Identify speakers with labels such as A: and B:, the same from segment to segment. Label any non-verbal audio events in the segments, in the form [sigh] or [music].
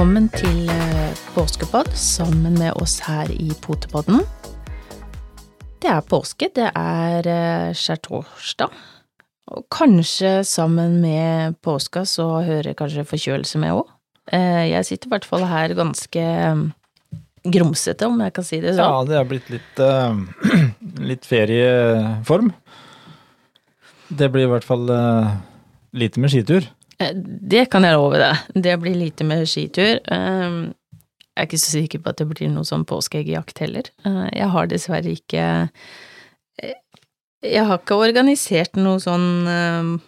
A: Velkommen til påskepodd sammen med oss her i Potepodden. Det er påske, det er eh, skjærtorsdag. Og kanskje sammen med påska så hører kanskje forkjølelse med òg. Jeg sitter i hvert fall her ganske grumsete, om jeg kan si det sånn.
B: Ja, det er blitt litt, eh, [clears throat] litt ferieform. Det blir i hvert fall eh, lite med skitur.
A: Eh, Det kan jeg love deg. Det blir lite med skitur. Eh, Jeg er ikke så sikker på at det blir noe sånn påskeeggjakt heller. Eh, Jeg har dessverre ikke eh, Jeg har ikke organisert noe sånn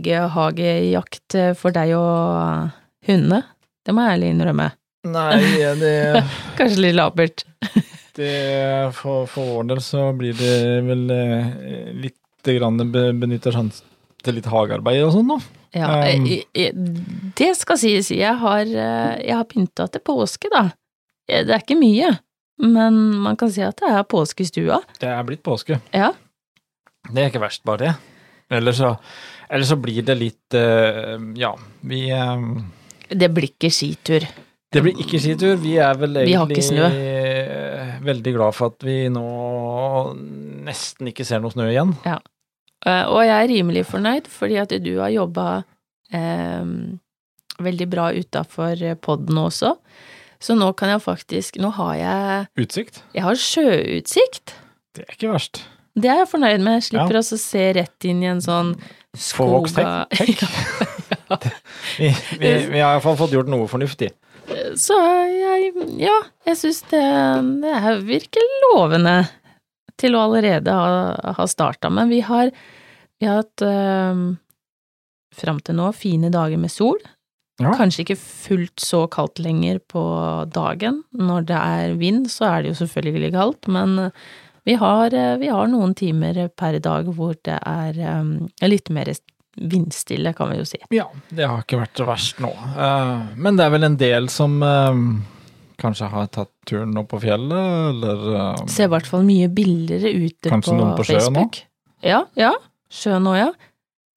A: påskeegghagejakt for deg og hundene. Det må jeg ærlig innrømme.
B: Nei, det, [laughs]
A: Kanskje litt labert.
B: det for, for vår del så blir det vel litt grann be- benytter sjansen til litt hagearbeid og sånn, da.
A: Ja,
B: Um.
A: det skal sies. Jeg har, eh, jeg har pynta til påske, da. Eh, Det er ikke mye, men man kan si at det er påske i stua.
B: Det er blitt påske.
A: Ja.
B: Det er ikke verst, bare det. Eller så, eller så blir det litt eh, Ja, vi eh,
A: Det blir ikke skitur.
B: Det blir ikke skitur. Vi er vel
A: Vi har ikke
B: egentlig veldig glad for at vi nå nesten ikke ser noe snø igjen.
A: Eh, Og jeg er rimelig fornøyd, fordi at du har jobba eh, veldig bra utafor podden også. Så nå kan jeg faktisk Nå har jeg
B: Utsikt.
A: Jeg har sjøutsikt.
B: Det er ikke verst.
A: Det er jeg fornøyd med. Jeg slipper ja. å se rett inn i en sånn skoga
B: hekk. [laughs] Vi, vi, vi har iallfall fått gjort noe fornuftig.
A: Så jeg Ja, jeg syns det, det virker lovende til å allerede ha, ha starta. Men vi har, vi har hatt øh, fram til nå fine dager med sol.
B: Ja.
A: Kanskje ikke fullt så kaldt lenger på dagen. Når det er vind, så er det jo selvfølgelig kaldt, men øh, vi har, øh, vi har noen timer per dag hvor det er øh, litt mer vindstille, kan vi jo si.
B: Ja, det har ikke vært så verst nå. Uh, men det er vel en del som eh, kanskje har tatt turen opp på fjellet, eller um,
A: Ser i hvert fall mye billigere ute på,
B: på
A: Facebook. Ja, ja. Sjøen òg, ja.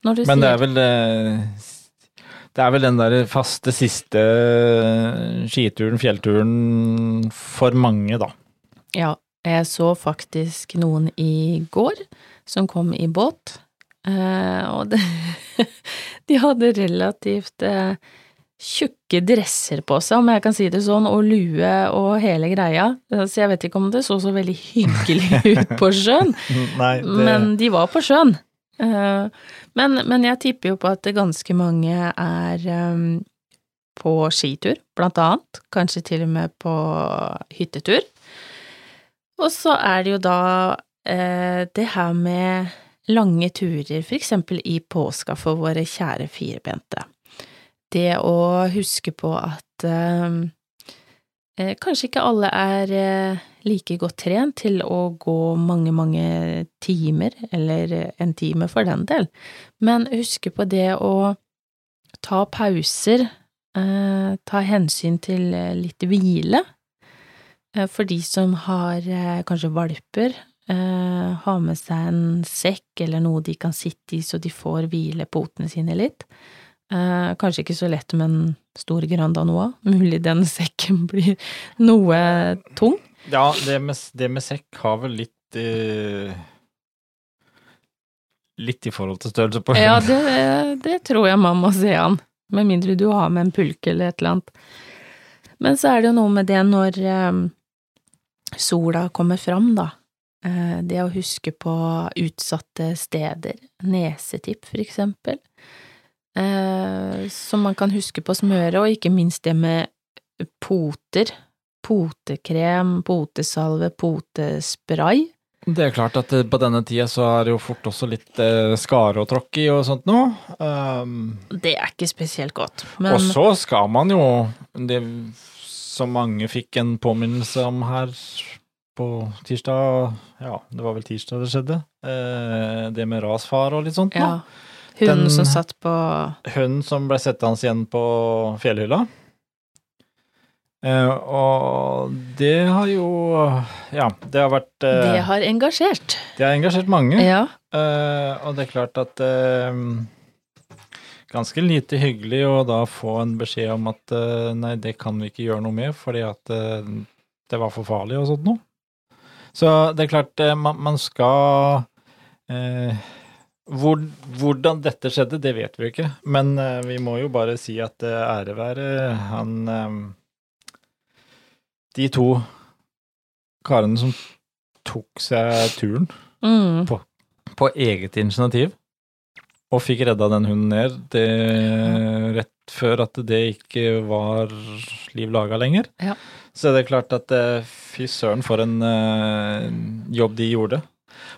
B: Men det er vel Det er vel den der faste siste eh, skituren, fjellturen, for mange, da.
A: Ja, jeg så faktisk noen i går som kom i båt, eh, og det, [laughs] de hadde relativt eh, tjukke dresser på seg, om jeg kan si det sånn, og lue og hele greia, så jeg vet ikke om det så så veldig hyggelig [laughs] ut på sjøen.
B: Nei, det,
A: Men de var på sjøen. Eh, men, men jeg tipper jo på at det ganske mange er eh, på skitur, blant annet. Kanskje til og med på hyttetur. Og så er det jo da eh, det her med lange turer, for eksempel i påska for våre kjære firbente. Det å huske på at eh, eh, kanskje ikke alle er eh, like godt trent til å gå mange, mange timer, eller en time for den del, men huske på det å ta pauser, eh, ta hensyn til eh, litt hvile, eh, for de som har eh, kanskje valper, eh, ha med seg en sekk eller noe de kan sitte i så de får hvile potene sine litt. Eh, kanskje ikke så lett med en stor Grandanoa, mulig den [laughs] sekken blir noe tung.
B: ja, det med, det med sekk har vel litt eh, Litt i forhold til størrelse på
A: Ja, det, det tror jeg man må se an, med mindre du har med en pulk eller et eller annet. Men så er det jo noe med det når eh, sola kommer fram, da. Eh, det å huske på utsatte steder, nesetipp for eksempel, eh, som man kan huske på smøret, smøre, og ikke minst det med poter. Potekrem, potesalve, potespray.
B: Det er klart at eh, på denne tida så er det jo fort også litt eh, skare å tråkke i og sånt nå. Um,
A: Det er ikke spesielt godt, men
B: Og så skal man jo Det som mange fikk en påminnelse om her på tirsdag Ja, det var vel tirsdag det skjedde. Eh, det med rasfare og litt sånt.
A: ja.
B: Den-
A: som satt på
B: Hun som ble settende igjen på fjellhylla. Uh, og det har jo Ja, det har vært uh,
A: Det har engasjert.
B: Det har engasjert mange.
A: Ja.
B: Uh, og det er klart at ganske lite hyggelig å da få en beskjed om at nei, det kan vi ikke gjøre noe med fordi at det var for farlig og sånt noe. Så det er klart, man, man skal hvor, Hvordan dette skjedde, det vet vi ikke, men uh, vi må jo bare si at uh, ære være han uh, De to karene som tok seg turen
A: Mm.
B: på eget initiativ og fikk redda den hunden ned det, rett før at det ikke var liv laga lenger.
A: Ja.
B: Så det er klart at fy søren for en jobb de gjorde.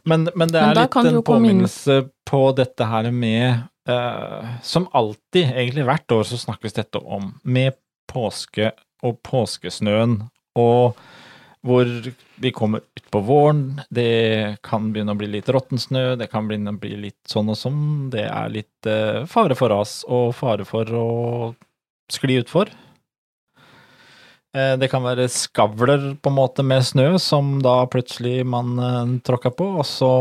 B: Men, men det er
A: men
B: litt en
A: påminnelse inn-
B: på dette her med uh, Som alltid, egentlig hvert år så snakkes dette om, med påske og påskesnøen og hvor vi kommer utpå våren, det kan begynne å bli litt råtten snø, det kan begynne å bli litt sånn og sånn, det er litt uh, fare for ras og fare for å skli utfor. Eh, det kan være skavler på en måte med snø som da plutselig man eh, tråkka på, og så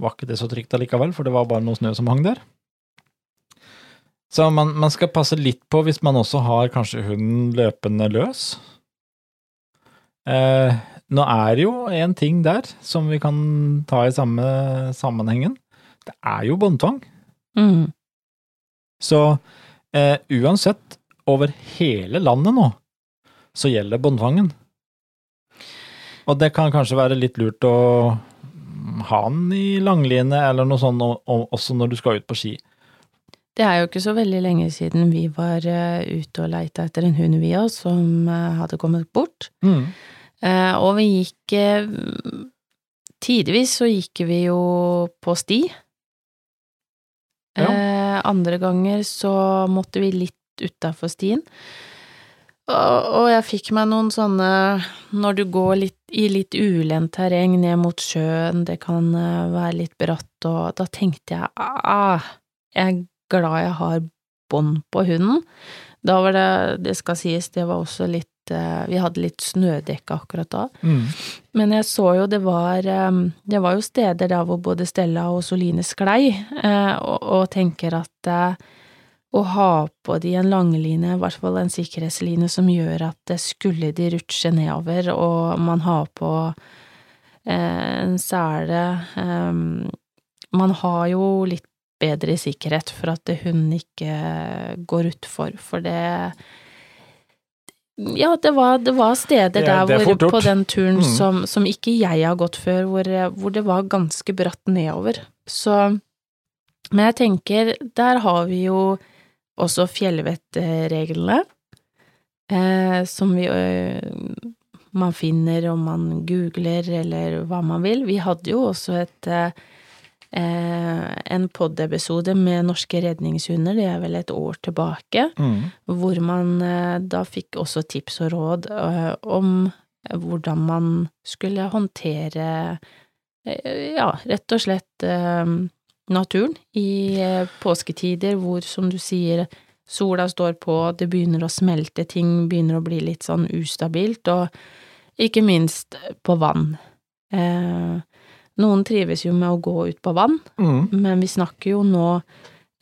B: var ikke det så trygt allikevel, for det var bare noe snø som hang der. Så man, man skal passe litt på hvis man også har kanskje hunden løpende løs. Eh, nå er det jo en ting der som vi kan ta i samme sammenhengen. Det er jo båndtvang.
A: Mm.
B: Så eh, uansett, over hele landet nå, så gjelder båndtvangen. Og det kan kanskje være litt lurt å ha den i langline eller noe sånt og, og, også når du skal ut på ski.
A: Det er jo ikke så veldig lenge siden vi var eh, ute og leita etter en hund vi òg, som eh, hadde kommet bort. Mm. og vi gikk eh, Tidvis så gikk vi jo på sti.
B: Ja.
A: Eh, andre ganger så måtte vi litt utafor stien. Og, jeg fikk meg noen sånne Når du går litt, i litt ulendt terreng ned mot sjøen, det kan eh, være litt bratt, og da tenkte jeg ah, jeg er glad jeg har bånd på hunden. Da var det, det skal sies, det var også litt eh, Vi hadde litt snødekke akkurat da.
B: Mm.
A: Men jeg så jo det var eh, Det var jo steder der hvor både Stella og Soline sklei, og, og tenker at å ha på de en langline, i hvert fall en sikkerhetsline som gjør at det skulle de rutsje nedover, og man har på eh, en sele eh, Man har jo litt bedre sikkerhet for at hunden ikke går utfor, for det ja, det var, det var steder
B: er-
A: der
B: det er
A: hvor, på den turen
B: Mm.
A: som, som ikke jeg har gått før, hvor, hvor det var ganske bratt nedover. Så Men jeg tenker, der har vi jo også fjellvettreglene, eh, som vi eh, man finner om man googler eller hva man vil. Vi hadde jo også et eh, en pod-episode med norske redningshunder, det er vel et år tilbake,
B: Mm.
A: hvor man eh, da fikk også tips og råd eh, om hvordan man skulle håndtere eh, ja, rett og slett eh, naturen i eh, påsketider hvor, som du sier, sola står på, det begynner å smelte, ting begynner å bli litt sånn ustabilt, og ikke minst på vann. Eh, noen trives jo med å gå ut på vann,
B: Mm.
A: men vi snakker jo nå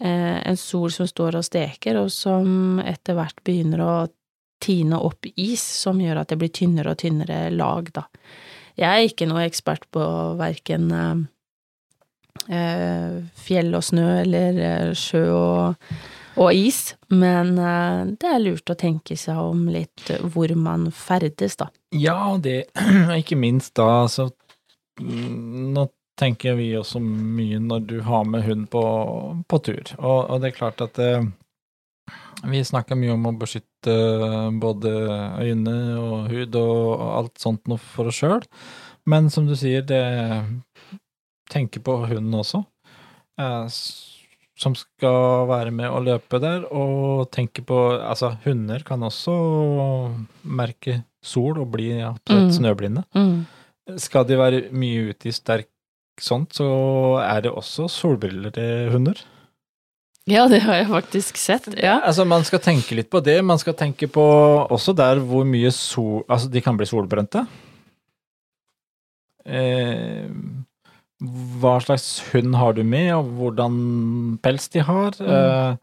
A: eh, en sol som står og steker, og som etter hvert begynner å tine opp is, som gjør at det blir tynnere og tynnere lag, da. Jeg er ikke noe ekspert på verken eh, eh, fjell og snø eller eh, sjø og, og is, men eh, det er lurt å tenke seg om litt eh, hvor man ferdes, da.
B: Ja, det [clears throat] ikke minst da, så mm, Nå tenker vi også mye når du har med hund på, på tur, og, og det er klart at eh, vi snakker mye om å beskytte både øyne og hud og alt sånt noe for oss sjøl, men som du sier, det tenker på hunden også, eh, som skal være med å løpe der, og tenke på Altså, hunder kan også merke sol og bli absolutt
A: Mm.
B: snøblinde.
A: Mm.
B: Skal de være mye ute i sterk sånt, så er det også solbriller til hunder.
A: Ja, det har jeg faktisk sett, ja.
B: Altså, man skal tenke litt på det. Man skal tenke på også der hvor mye sol Altså, de kan bli solbrente. Eh, hva slags hund har du med, og hvordan pels de har. Mm.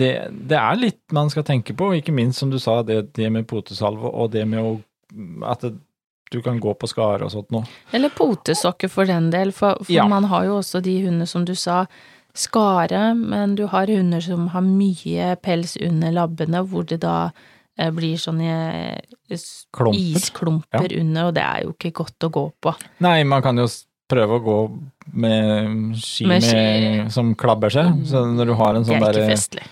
B: det, det er litt man skal tenke på, ikke minst som du sa, det, det med potesalve og det med å at det, du kan gå på skare og sånt noe.
A: Eller potesokker for den del, for, for
B: Ja.
A: man har jo også de hundene som du sa, skare, men du har hunder som har mye pels under labbene, hvor det da eh, blir sånne eh,
B: Klumper.
A: isklumper under, og det er jo ikke godt å gå på.
B: Nei, man kan jo prøve å gå med ski,
A: Med
B: med som klabber seg. Så når du har en sånn
A: er ikke
B: der
A: festlig.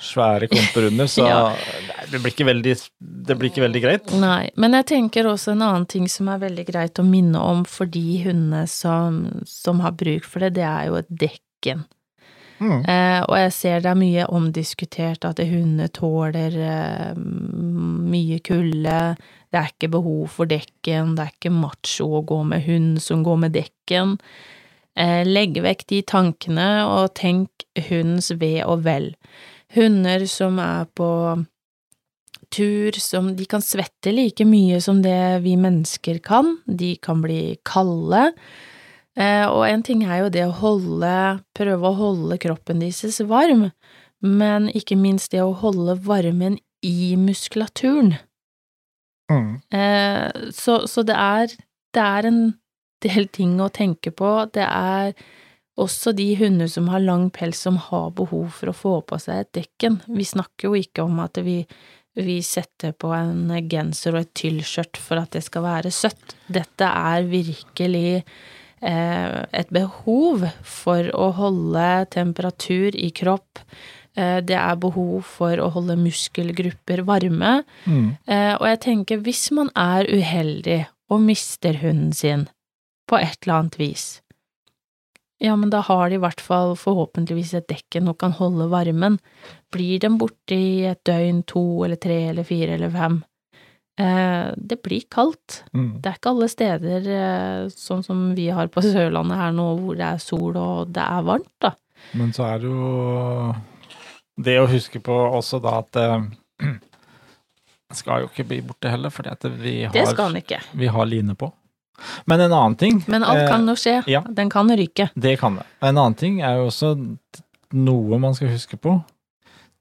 B: svære klumper under, så [laughs]
A: Ja.
B: det, blir veldig, det blir ikke veldig greit.
A: Nei, men jeg tenker også en annen ting som er veldig greit å minne om for de hundene som, som har bruk for det, det er jo et dekken.
B: Mm.
A: Eh, og jeg ser det er mye omdiskutert at hunder tåler eh, mye kulde, det er ikke behov for dekken, det er ikke macho å gå med hund som går med dekken. Eh, legg vekk de tankene, og tenk hundens ve og vel. Hunder som er på tur, som de kan svette like mye som det vi mennesker kan, de kan bli kalde. Eh, og en ting er jo det å holde, prøve å holde kroppen deres varm, men ikke minst det å holde varmen i muskulaturen.
B: Mm.
A: Eh, så, så det er, det er en del ting å tenke på. Det er også de hunder som har lang pels som har behov for å få på seg et dekken. Vi snakker jo ikke om at vi, vi setter på en genser og et tyllskjørt for at det skal være søtt. Dette er virkelig eh, et behov for å holde temperatur i kropp. Eh, det er behov for å holde muskelgrupper varme.
B: Mm.
A: Eh, og jeg tenker, hvis man er uheldig og mister hunden sin på et eller annet vis, ja, men da har de i hvert fall forhåpentligvis et dekken og kan holde varmen. Blir den borte i et døgn, to eller tre eller fire eller fem, eh, det blir kaldt.
B: Mm.
A: Det er ikke alle steder, sånn som vi har på Sørlandet her nå, hvor det er sol og det er varmt, da.
B: Men så er det jo det å huske på også da at eh, [clears throat] skal jo ikke bli borte heller, fordi at vi vi har line på. Men en annen ting
A: Men alt
B: eh,
A: kan jo skje.
B: ja.
A: Den kan ryke.
B: Det kan det. En annen ting er jo også noe man skal huske på.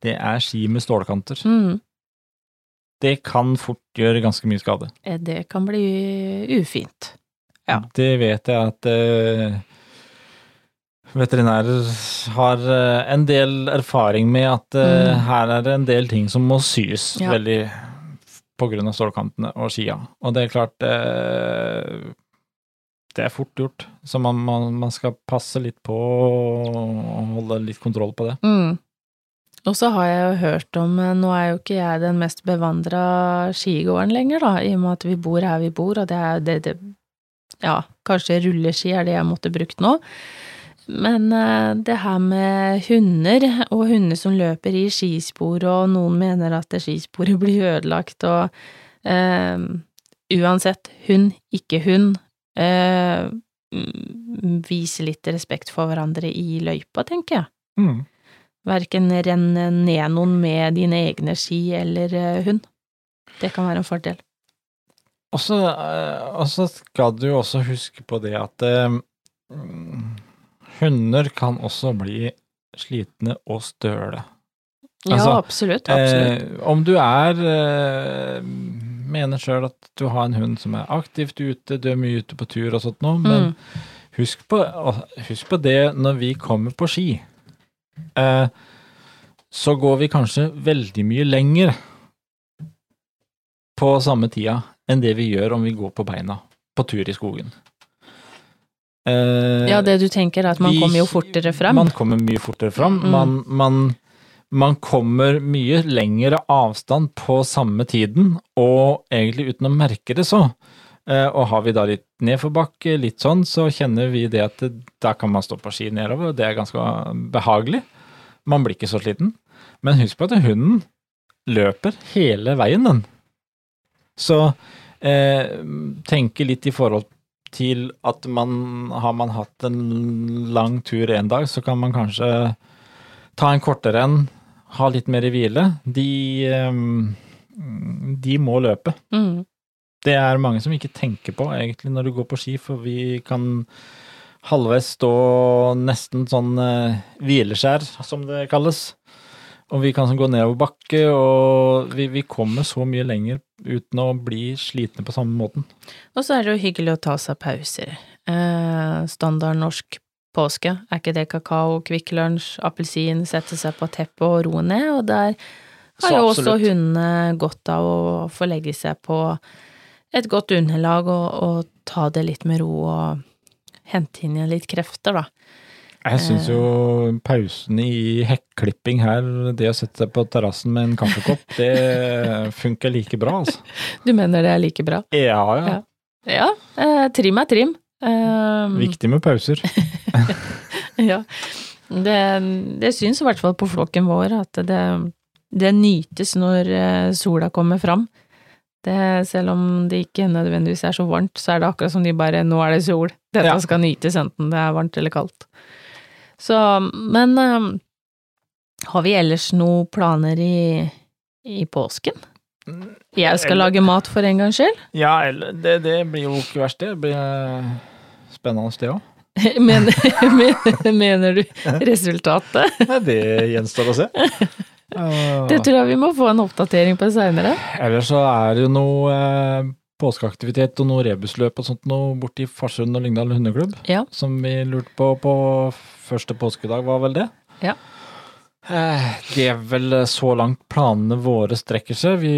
B: Det er ski med stålkanter.
A: Mm.
B: Det kan fort gjøre ganske mye skade.
A: Eh, Det kan bli ufint. Ja.
B: Det vet jeg at eh, veterinærer har eh, en del erfaring med at eh,
A: Mm.
B: her er det en del ting som må syes
A: Ja.
B: veldig av stålkantene og skia. Og det er klart eh, Det er fort gjort, så man, man, man skal passe litt på og holde litt kontroll på det.
A: Mm. Og så har jeg jo hørt om, nå er jo ikke jeg den mest bevandra skigåeren lenger, da, i og med at vi bor her vi bor, og det er det, det Ja, kanskje rulleski er det jeg måtte brukt nå. Men eh, det her med hunder, og hunder som løper i skispor, og noen mener at skisporet blir ødelagt, og eh, uansett, hund, ikke hund, eh, vise litt respekt for hverandre i løypa, tenker jeg.
B: Mm.
A: Verken renne ned noen med dine egne ski eller eh, hund. Det kan være en fordel.
B: Og så eh, skal du også huske på det at eh, mm, hunder kan også bli slitne og støle.
A: Ja,
B: Altså,
A: absolutt. absolutt.
B: Eh, om du er eh, mener sjøl at du har en hund som er aktivt ute, du er mye ute på tur og sånt noe, men
A: Mm.
B: husk, på, husk på det når vi kommer på ski. Eh, så går vi kanskje veldig mye lenger på samme tida enn det vi gjør om vi går på beina på tur i skogen. Eh,
A: ja, det du tenker er at man
B: vi-
A: kommer jo fortere frem.
B: Man kommer mye fortere fram.
A: Mm.
B: Man, man, man kommer mye lengre avstand på samme tiden, og egentlig uten å merke det så. Eh, og har vi da litt nedforbakke, litt sånn, så kjenner vi det at da kan man stå på ski nedover, og det er ganske behagelig. Man blir ikke så sliten. Men husk på at hunden løper hele veien, den. Så eh, tenke litt i forhold til at man har man hatt en lang tur en dag, så kan man kanskje ta en kortere en, ha litt mer i hvile. De, eh, de må løpe.
A: Mm.
B: Det er mange som ikke tenker på egentlig når du går på ski, for vi kan halvveis stå nesten sånn eh, hvileskjær, som det kalles. Og vi kan gå nedover bakke, og vi, vi kommer så mye lenger uten å bli slitne på samme måten.
A: Og så er det jo hyggelig å ta seg pauser. Eh, standard norsk påske, er ikke det kakao, Kvikk Lunsj, appelsin, sette seg på teppet og roe ned, og der har jo også hundene godt av å få legge seg på et godt underlag og, og ta det litt med ro og hente inn igjen litt krefter, da.
B: Jeg syns jo pausene i hekklipping her, det å sette seg på terrassen med en kaffekopp, det funker like bra, altså. [laughs]
A: Du mener det er like bra?
B: Ja, ja.
A: Ja. Ja, eh, trim er trim. Eh,
B: Viktig med pauser. [laughs]
A: Ja. Det, det syns i hvert fall på flokken vår at det, det nytes når eh, sola kommer fram. Det, selv om det ikke nødvendigvis er så varmt, så er det akkurat som de bare 'nå er det sol'. Dette
B: Ja.
A: skal nytes enten det er varmt eller kaldt. Så, men eh, har vi ellers noen planer i, i påsken? Jeg skal
B: Eller-
A: lage mat for en gangs skyld.
B: Ja, eller det, det blir jo ikke verst, det. Det blir eh, spennende, det òg. [laughs]
A: Men, [laughs] men, mener du resultatet? [laughs]
B: Det gjenstår å se.
A: Det tror jeg vi må få en oppdatering på seinere.
B: Ellers så er det jo noe eh, påskeaktivitet og noe rebusløp og sånt noe borti Farsund og Lyngdal hundeklubb.
A: Ja.
B: Som vi lurte på på første påskedag, var vel det?
A: Ja.
B: Eh, Det er vel så langt planene våre strekker seg. Vi,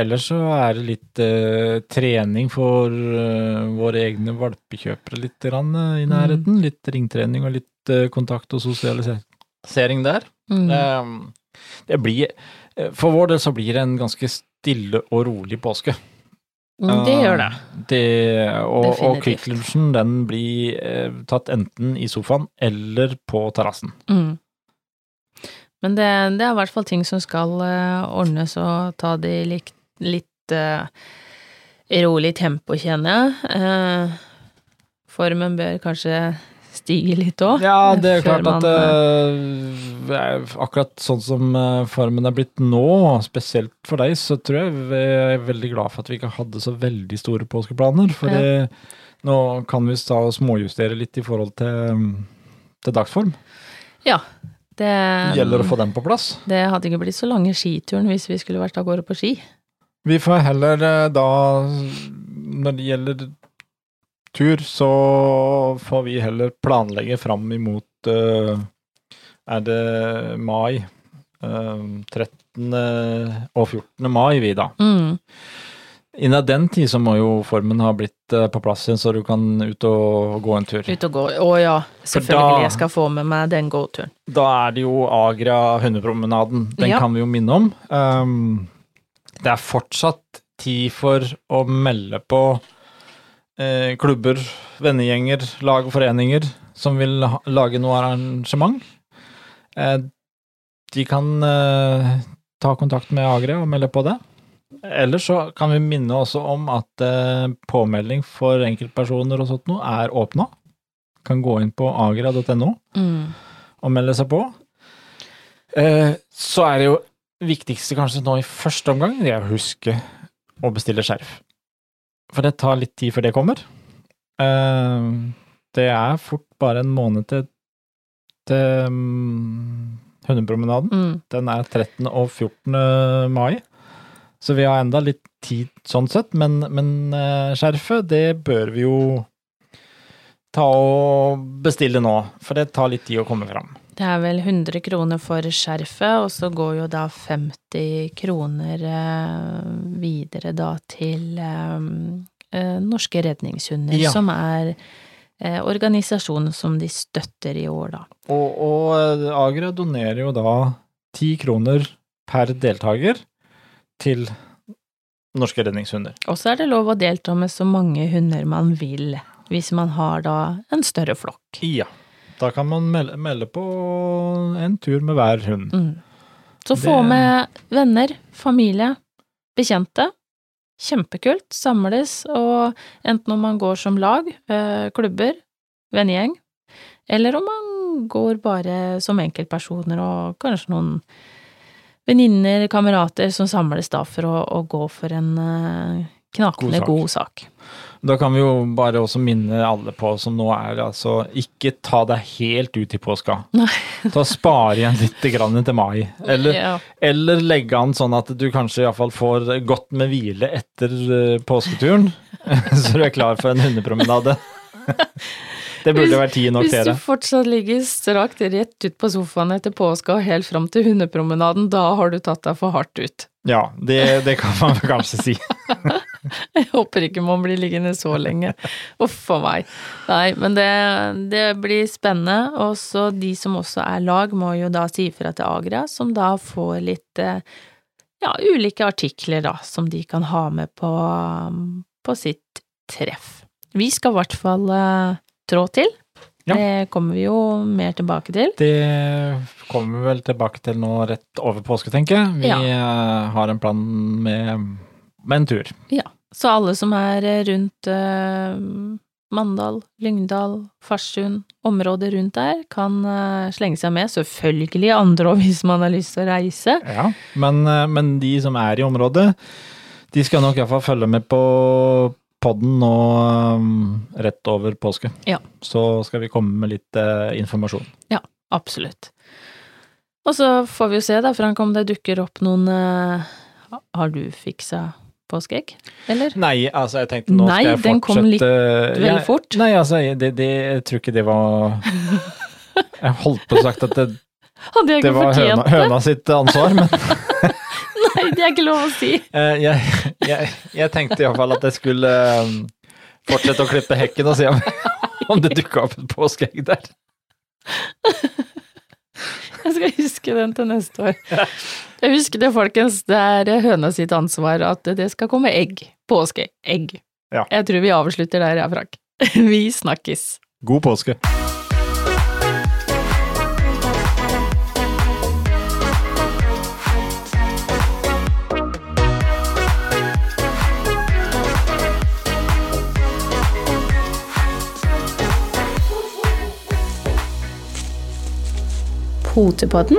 B: ellers så er det litt eh, trening for eh, våre egne valpekjøpere litt grann, eh, i nærheten. Litt ringtrening og litt eh, kontakt og sosialisering der.
A: Mm.
B: Eh, det blir For vår del så blir det en ganske stille og rolig påske.
A: Det gjør det.
B: Det, og, og Quick Lunchen den blir eh, tatt enten i sofaen eller på terrassen.
A: Mm. Men det, det er i hvert fall ting som skal eh, ordnes og ta det i litt, litt eh, rolig tempo, kjenner jeg. Eh, formen bør kanskje stige litt òg.
B: Ja, [laughs] det er klart at
A: man,
B: eh, er akkurat sånn som eh, formen er blitt nå, spesielt for deg, så tror jeg vi er veldig glad for at vi ikke hadde så veldig store påskeplaner. For
A: Ja.
B: nå kan vi ta og småjustere litt i forhold til, til dagsform.
A: Ja. Det,
B: Det gjelder å få den på plass.
A: det hadde ikke blitt så lange skituren hvis vi skulle vært av gårde på ski.
B: Vi får heller eh, da, når det gjelder tur, så får vi heller planlegge fram imot uh, Er det mai? Uh, 13. og 14. mai, vi, da.
A: Mm.
B: Innen den tid så må jo formen ha blitt eh, på plass igjen, så du kan ut og gå en tur.
A: Ut og gå. Å ja, selvfølgelig. Jeg skal få med meg den gåturen.
B: Da er det jo Agra hundepromenaden. Den
A: Ja.
B: kan vi jo minne om. Um, det er fortsatt tid for å melde på eh, klubber, vennegjenger, lag og foreninger som vil ha, lage noe arrangement. Eh, de kan eh, ta kontakt med Agra og melde på det. Ellers så kan vi minne også om at eh, påmelding for enkeltpersoner og sånt noe er åpna. Kan gå inn på agra.no
A: Mm.
B: og melde seg på. Eh, så er det jo viktigste kanskje nå i første omgang, det er å huske å bestille skjerf. For det tar litt tid før det kommer. Eh, det er fort bare en måned til, til mm, hundepromenaden.
A: Mm.
B: Den er 13. og 14. mai, så vi har enda litt tid sånn sett, men, men eh, skjerfet, det bør vi jo ta og bestille nå, for det tar litt tid å komme fram.
A: Det er vel 100 kroner for skjerfet, og så går jo da 50 kroner eh, videre da til eh, eh, Norske Redningshunder,
B: Ja.
A: som er organisasjonen som de støtter i år, da.
B: Og, og Agra donerer jo da ti kroner per deltaker til Norske Redningshunder.
A: Og så er det lov å delta med så mange hunder man vil, hvis man har da en større flokk.
B: Ja. Da kan man melde, melde på en tur med hver hund.
A: Mm. Så få
B: Det-
A: med venner, familie, bekjente. Kjempekult. Samles, og enten om man går som lag, eh, klubber, vennegjeng, eller om man går bare som enkeltpersoner og kanskje noen venninner, kamerater som samles da for å, å gå for en eh, knakende
B: God sak.
A: god
B: sak. Da kan vi jo bare også minne alle på som nå er altså Ikke ta deg helt ut i påska.
A: Nei. [laughs]
B: Ta Spare igjen litt grann til mai. Eller,
A: Ja.
B: eller legge an sånn at du kanskje iallfall får godt med hvile etter eh, påsketuren. [laughs] Så du er klar for en hundepromenade. [laughs] Det burde vært tid nok til det.
A: Hvis du fortsatt ligger strakt rett ut på sofaen etter påska og helt fram til hundepromenaden, da har du tatt deg for hardt ut.
B: Ja, det, det kan man kanskje si. [laughs]
A: Jeg håper ikke man blir liggende så lenge. Uff a meg. Nei, men det, det blir spennende. Og så de som også er lag, må jo da si ifra til Agra, som da får litt eh, ja, ulike artikler da, som de kan ha med på, på sitt treff. Vi skal i hvert fall eh, trå til.
B: Ja.
A: Det kommer vi jo mer tilbake til.
B: Det kommer vi vel tilbake til nå rett over påske, tenker jeg. Vi
A: Ja.
B: eh, har en plan med, med en tur.
A: Ja. Så alle som er eh, rundt eh, Mandal, Lyngdal, Farsund, området rundt der, kan eh, slenge seg med. Selvfølgelig andre òg, [laughs] hvis man har lyst til å reise.
B: Ja. Men, eh, men de som er i området, de skal nok iallfall følge med på podden nå um, rett over påske.
A: Ja.
B: Så skal vi komme med litt eh, informasjon.
A: Absolutt. Og så får vi jo se, da, Frank, om det dukker opp noen Har du fiksa påskeegg, eller?
B: Nei, altså jeg tenkte nå
A: Nei,
B: skal jeg fortsette Nei, den
A: kom litt veldig
B: jeg-
A: fort.
B: Nei, altså det, det, jeg tror ikke det var [laughs] Jeg holdt på å sagt at det, det var høna, høna sitt ansvar, men [laughs]
A: Nei, det er ikke lov å si. [laughs]
B: Eh, jeg, jeg, jeg tenkte iallfall at jeg skulle eh, fortsette å klippe hekken og se om, om det dukka opp et påskeegg der.
A: Jeg skal huske den til neste år. Jeg husker det, folkens. Det er høna sitt ansvar at det skal komme egg. Påskeegg.
B: Ja.
A: Jeg tror vi avslutter der, ja, Frank. [laughs] Vi snakkes.
B: God påske.
C: Potepodden,